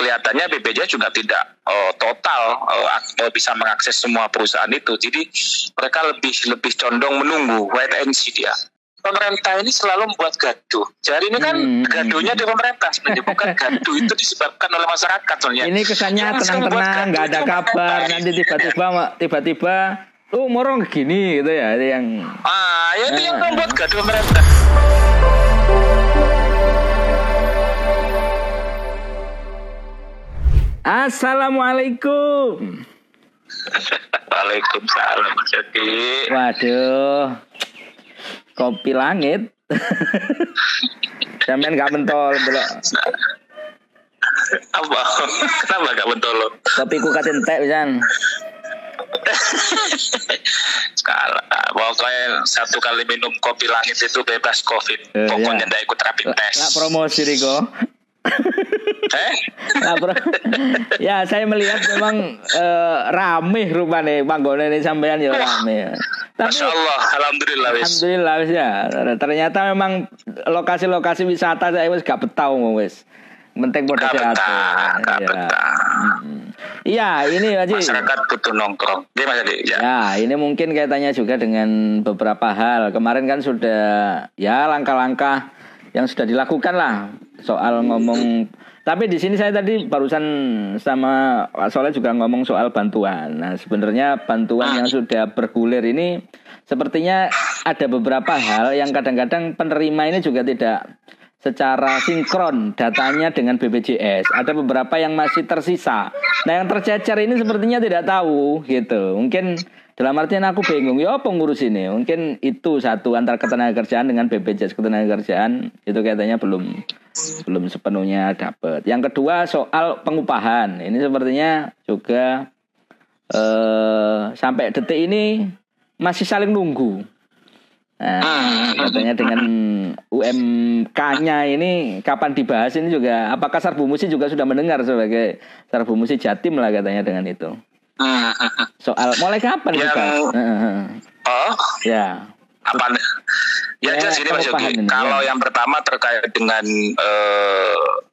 kelihatannya BPJS juga tidak uh, total uh, bisa mengakses semua perusahaan itu. Jadi mereka lebih lebih condong menunggu wait and see dia. Pemerintah ini selalu membuat gaduh. Jadi ini kan hmm. gaduhnya di pemerintah sebenarnya bukan gaduh itu disebabkan oleh masyarakat soalnya. Ini kesannya tenang-tenang, nggak ada kabar, nanti tiba-tiba tiba-tiba lu morong gini gitu ya yang ah ya itu yang membuat gaduh pemerintah Assalamualaikum. Waalaikumsalam Jadi. Waduh. Kopi langit. Sampean gak mentol belok. Apa? Kenapa gak mentol lo? Kopi ku katen teh pisan. Pokoknya satu kali minum kopi langit itu bebas covid. Uh, pokoknya ya. ikut rapid test. Lah promosi Riko. Eh? Nah, bro. ya saya melihat memang uh, rame rupanya panggone ini sampean ya rame. Tapi, Masya Allah, alhamdulillah wis. Alhamdulillah wis ya. Ternyata memang lokasi-lokasi wisata saya wis gak betah wis. Penting pada sehat. Ya. Iya, ini Haji. Masyarakat butuh nongkrong. Gimana Mas Ya. ya, ini mungkin kaitannya juga dengan beberapa hal. Kemarin kan sudah ya langkah-langkah yang sudah dilakukan lah soal ngomong tapi di sini saya tadi barusan sama Pak Soleh juga ngomong soal bantuan. Nah, sebenarnya bantuan yang sudah bergulir ini sepertinya ada beberapa hal yang kadang-kadang penerima ini juga tidak secara sinkron datanya dengan BPJS. Ada beberapa yang masih tersisa. Nah, yang tercecer ini sepertinya tidak tahu gitu. Mungkin dalam artian aku bingung, ya pengurus ini mungkin itu satu antara ketenagakerjaan dengan BPJS ketenagakerjaan itu katanya belum belum sepenuhnya dapat. Yang kedua soal pengupahan ini sepertinya juga eh, sampai detik ini masih saling nunggu. Nah, katanya dengan UMK-nya ini kapan dibahas ini juga apakah Sarbu Musi juga sudah mendengar sebagai Sarbu Musi Jatim lah katanya dengan itu. Soal mulai kapan yang, kita? Oh, ya. Apa? Ya, ya jadi Mas Yogi. Kalau ya. yang pertama terkait dengan uh,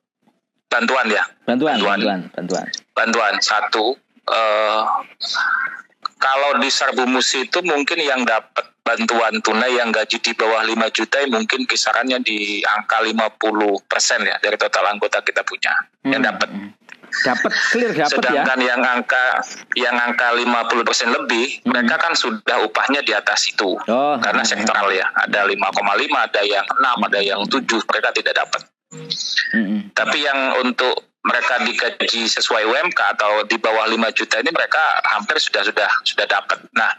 bantuan ya. Bantuan, bantuan, bantuan. Bantuan, satu. Uh, kalau di Sarbu Musi itu mungkin yang dapat bantuan tunai yang gaji di bawah 5 juta mungkin kisarannya di angka 50 persen ya dari total anggota kita punya hmm. yang dapat. Hmm. Dapat clear dapat ya. Sedangkan yang angka yang angka 50% lebih, hmm. mereka kan sudah upahnya di atas itu. Oh, Karena hmm. sektoral ya, ada 5,5, ada yang 6, ada yang 7, mereka tidak dapat. Hmm. Tapi yang untuk mereka digaji sesuai UMK atau di bawah 5 juta ini mereka hampir sudah sudah sudah dapat. Nah,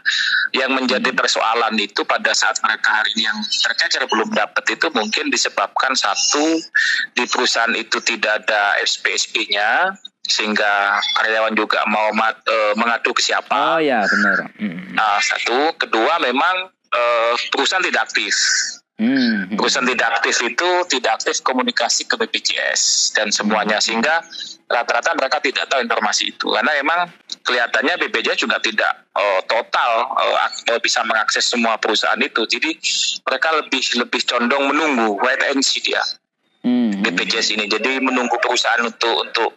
yang menjadi persoalan itu pada saat mereka hari ini yang tercecer belum dapat itu mungkin disebabkan satu di perusahaan itu tidak ada SPSP-nya sehingga karyawan juga mau mat, e, mengadu ke siapa. Oh ya benar. Nah, satu, kedua memang e, perusahaan tidak aktif. Hmm. Perusahaan tidak aktif itu tidak aktif komunikasi ke BPJS dan semuanya hmm. sehingga rata-rata mereka tidak tahu informasi itu karena memang kelihatannya BPJS juga tidak uh, total uh, bisa mengakses semua perusahaan itu jadi mereka lebih lebih condong menunggu wait and see dia. BPJS ini jadi menunggu perusahaan untuk untuk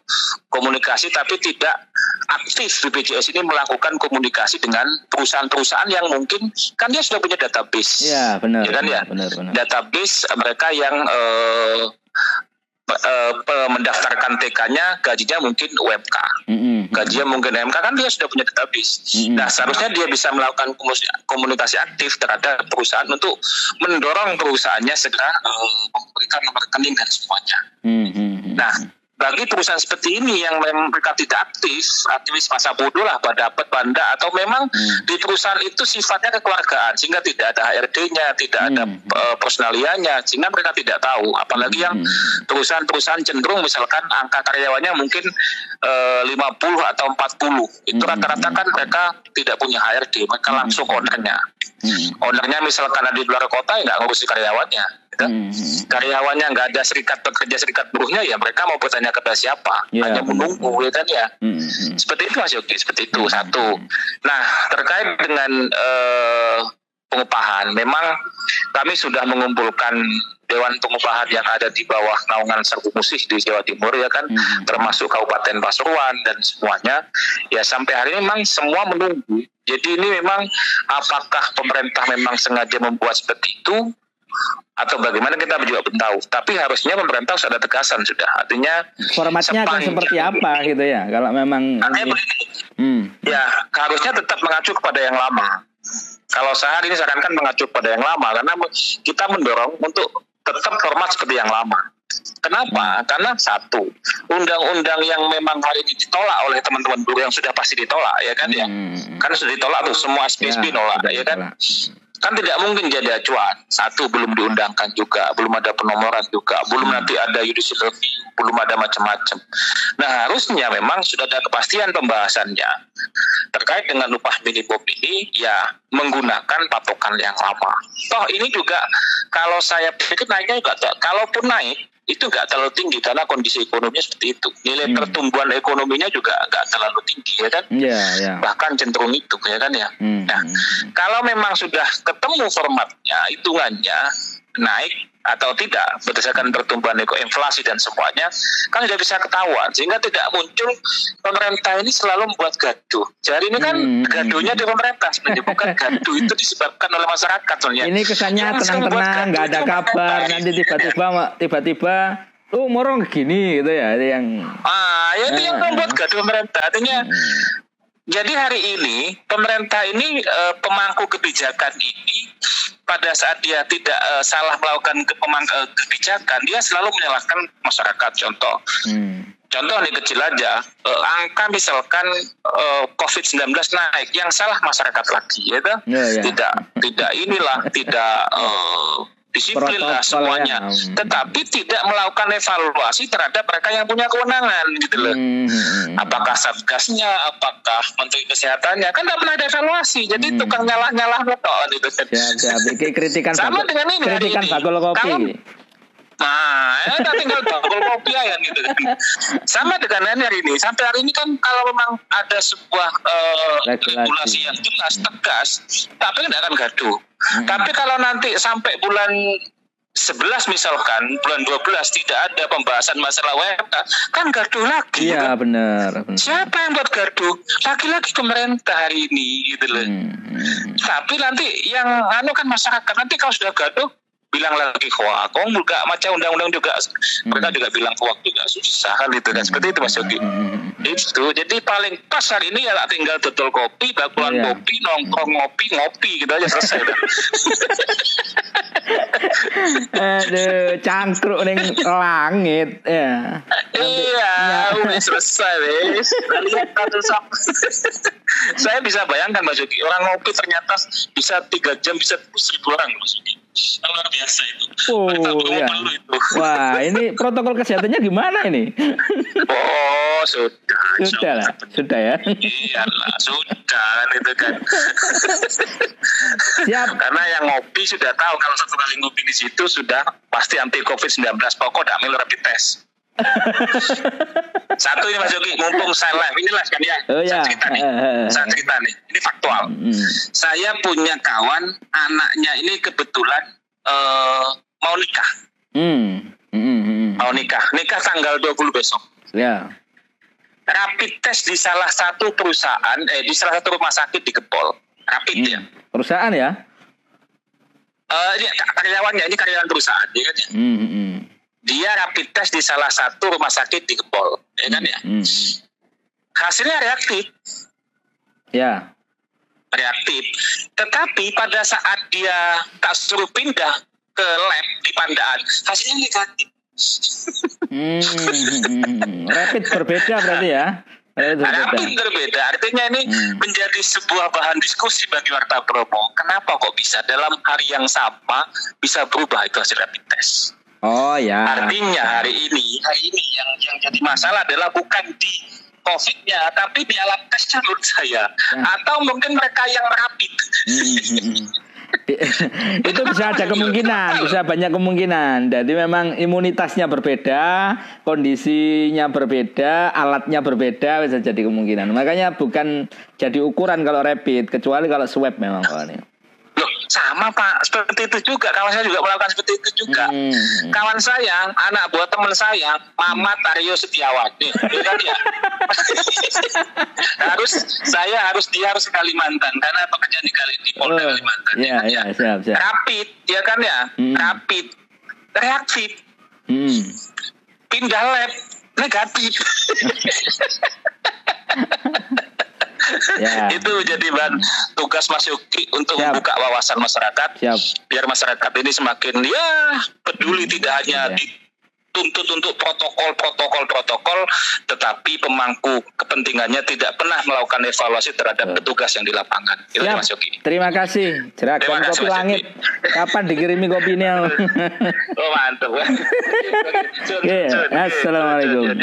komunikasi tapi tidak aktif BPJS ini melakukan komunikasi dengan perusahaan-perusahaan yang mungkin kan dia sudah punya database. Ya benar. Ya kan ya. Benar, benar. Database mereka yang uh, uh, mendaftarkan TK-nya gajinya mungkin UMK. Mm-hmm. Gajinya mungkin UMK kan dia sudah punya database. Mm-hmm. Nah, seharusnya dia bisa melakukan komunikasi aktif terhadap perusahaan untuk mendorong perusahaannya segera uh, memberikan nomor rekening dan semuanya. Mm-hmm. Nah, bagi perusahaan seperti ini yang memang mereka tidak aktif, aktivis masa bodoh lah, pada dapat banda atau memang hmm. di perusahaan itu sifatnya kekeluargaan sehingga tidak ada HRD-nya, tidak hmm. ada uh, personalianya, sehingga mereka tidak tahu. Apalagi yang hmm. perusahaan-perusahaan cenderung misalkan angka karyawannya mungkin eh, uh, 50 atau 40, itu hmm. rata-rata kan mereka tidak punya HRD, mereka langsung ownernya. Hmm. Ownernya misalkan ada di luar kota ya nggak ngurusi karyawannya Hmm. Karyawannya nggak ada serikat pekerja serikat buruhnya ya mereka mau bertanya kepada siapa? Yeah. Hanya menunggu ya kan ya. Hmm. Seperti itu Mas Yogi, seperti itu hmm. satu. Nah terkait dengan uh, pengupahan. Memang kami sudah mengumpulkan dewan pengupahan yang ada di bawah naungan Serbu Musih di Jawa Timur ya kan, hmm. termasuk Kabupaten Pasuruan dan semuanya. Ya sampai hari ini memang semua menunggu. Jadi ini memang apakah pemerintah memang sengaja membuat seperti itu atau bagaimana kita juga belum tahu. Tapi harusnya pemerintah sudah ada tegasan sudah. Artinya formatnya akan seperti apa gitu ya? Kalau memang hmm. ya harusnya tetap mengacu kepada yang lama. Kalau saat ini seakan-akan mengacu pada yang lama karena kita mendorong untuk tetap format seperti yang lama. Kenapa? Karena satu, undang-undang yang memang hari ini ditolak oleh teman-teman buruh yang sudah pasti ditolak, ya kan ya? Hmm. Karena sudah ditolak tuh semua SPSB ya, nolak, ya kan? Kan tidak mungkin jadi acuan. Satu belum diundangkan juga, belum ada penomoran juga, belum hmm. nanti ada judicial review, belum ada macam-macam. Nah harusnya memang sudah ada kepastian pembahasannya terkait dengan upah minimum ini ya menggunakan patokan yang lama. Toh ini juga kalau saya pikir naiknya juga kalaupun naik itu nggak terlalu tinggi karena kondisi ekonominya seperti itu. Nilai hmm. pertumbuhan ekonominya juga nggak terlalu tinggi ya kan. Yeah, yeah. Bahkan cenderung itu ya kan ya. Hmm. Nah, kalau memang sudah ketemu formatnya, hitungannya naik atau tidak berdasarkan pertumbuhan inflasi dan semuanya kan sudah bisa ketahuan sehingga tidak muncul pemerintah ini selalu membuat gaduh. Jadi ini kan hmm. gaduhnya di pemerintah sebenarnya bukan gaduh itu disebabkan oleh masyarakat soalnya. Ini kesannya tenang-tenang nggak ada kabar nanti tiba-tiba tiba-tiba lu morong gini gitu ya yang ah ya itu yang ah. membuat gaduh pemerintah artinya hmm. Jadi hari ini pemerintah ini uh, pemangku kebijakan ini pada saat dia tidak uh, salah melakukan ke uh, kebijakan dia selalu menyalahkan masyarakat. Contoh, hmm. contoh ini kecil aja, uh, angka misalkan uh, COVID-19 naik, yang salah masyarakat lagi, ya, yeah, yeah. tidak tidak inilah tidak uh, disiplin lah semuanya. Ya. Tetapi tidak melakukan evaluasi terhadap mereka yang punya kewenangan gitu loh. Hmm. hmm, hmm. Apakah satgasnya, apakah menteri kesehatannya kan tidak pernah ada evaluasi. Jadi hmm. tukang nyalah-nyalah betul gitu kan. Ya, ya. kritikan sama dengan ini kritikan bakul kopi. Kalau, Nah, ya kan tinggal bakul kopi ya gitu kan. Sama dengan hari ini. Sampai hari ini kan kalau memang ada sebuah uh, regulasi yang jelas, tegas, tapi tidak akan gaduh. Hmm. Tapi kalau nanti sampai bulan 11 misalkan bulan 12 tidak ada pembahasan masalah WMK kan gaduh lagi iya kan? benar, siapa yang buat gaduh lagi-lagi pemerintah hari ini gitu loh hmm. hmm. tapi nanti yang anu kan masyarakat nanti kalau sudah gaduh bilang lagi hoak, kok juga macam undang-undang juga hmm. mereka juga bilang hoak juga susah kan itu kan seperti itu Mas Yogi. Hmm. Itu jadi paling pas hari ini ya tinggal betul kopi, bakulan yeah. kopi, nongkrong ngopi, ngopi gitu aja selesai. Aduh, cangkruk ning langit ya. Iya, udah selesai wes. Lihat Saya bisa bayangkan Mas Yogi, orang ngopi ternyata bisa tiga jam bisa seribu orang Mas Yogi luar biasa itu. Oh ya. Itu. Wah ini protokol kesehatannya gimana ini? oh sudah. Sudah lah, sudah ya. Iyalah sudah kan itu kan. Siap. Karena yang ngopi sudah tahu kalau satu kali ngopi di situ sudah pasti anti covid 19 pokok tidak ambil rapid test. Satu ini Mas Yogi, mumpung saya live, ini live kan ya. Oh, ya. Saya cerita nih, saya cerita nih, ini faktual. Hmm. Saya punya kawan, anaknya ini kebetulan uh, mau nikah. Hmm. Hmm. hmm. Mau nikah, nikah tanggal 20 besok. Ya. Rapid test di salah satu perusahaan, eh di salah satu rumah sakit di Kepol. Rapid hmm. ya. Perusahaan ya? Uh, ini karyawannya, ini karyawan perusahaan, ya kan ya. Hmm. hmm, hmm dia rapid test di salah satu rumah sakit di Kepol, ya kan ya? Hmm. Hasilnya reaktif. Ya. Reaktif. Tetapi pada saat dia tak suruh pindah ke lab di Pandaan, hasilnya negatif. Hmm, rapid berbeda berarti ya? Rapid berbeda. Artinya ini hmm. menjadi sebuah bahan diskusi bagi warta promo. Kenapa kok bisa dalam hari yang sama bisa berubah itu hasil rapid test? Oh ya. Artinya hari ini, hari ini yang yang jadi masalah adalah bukan di COVID-nya, tapi di alat tesnya menurut saya. Ya. Atau mungkin mereka yang rapid. Hmm, hmm, hmm. itu bisa ada kemungkinan, bisa banyak kemungkinan. Jadi memang imunitasnya berbeda, kondisinya berbeda, alatnya berbeda bisa jadi kemungkinan. Makanya bukan jadi ukuran kalau rapid, kecuali kalau swab memang kalau ini sama pak. Seperti itu juga. Kawan saya juga melakukan seperti itu juga. Hmm. kawan saya anak buah teman saya Mamat Aryo Setiawan. Nih kan ya? Harus saya harus dia harus Kalimantan. Karena pekerjaan di Kali di Polda oh, Kalimantan. ya, ya, kan, ya. siap, siap. rapid ya kan ya? Hmm. rapid. Reaktif. Hmm. pindah lab. Negatif ya. itu jadi bahan tugas Mas Yogi untuk Siap. membuka wawasan masyarakat Siap. biar masyarakat ini semakin ya peduli tidak hanya ya. dituntut untuk protokol protokol protokol tetapi pemangku kepentingannya tidak pernah melakukan evaluasi terhadap petugas yang di lapangan. Itu Mas Yogi. Terima kasih. Jeragan Kopi Langit. Kapan dikirimi kopinya oh mantap. Yeah. Assalamualaikum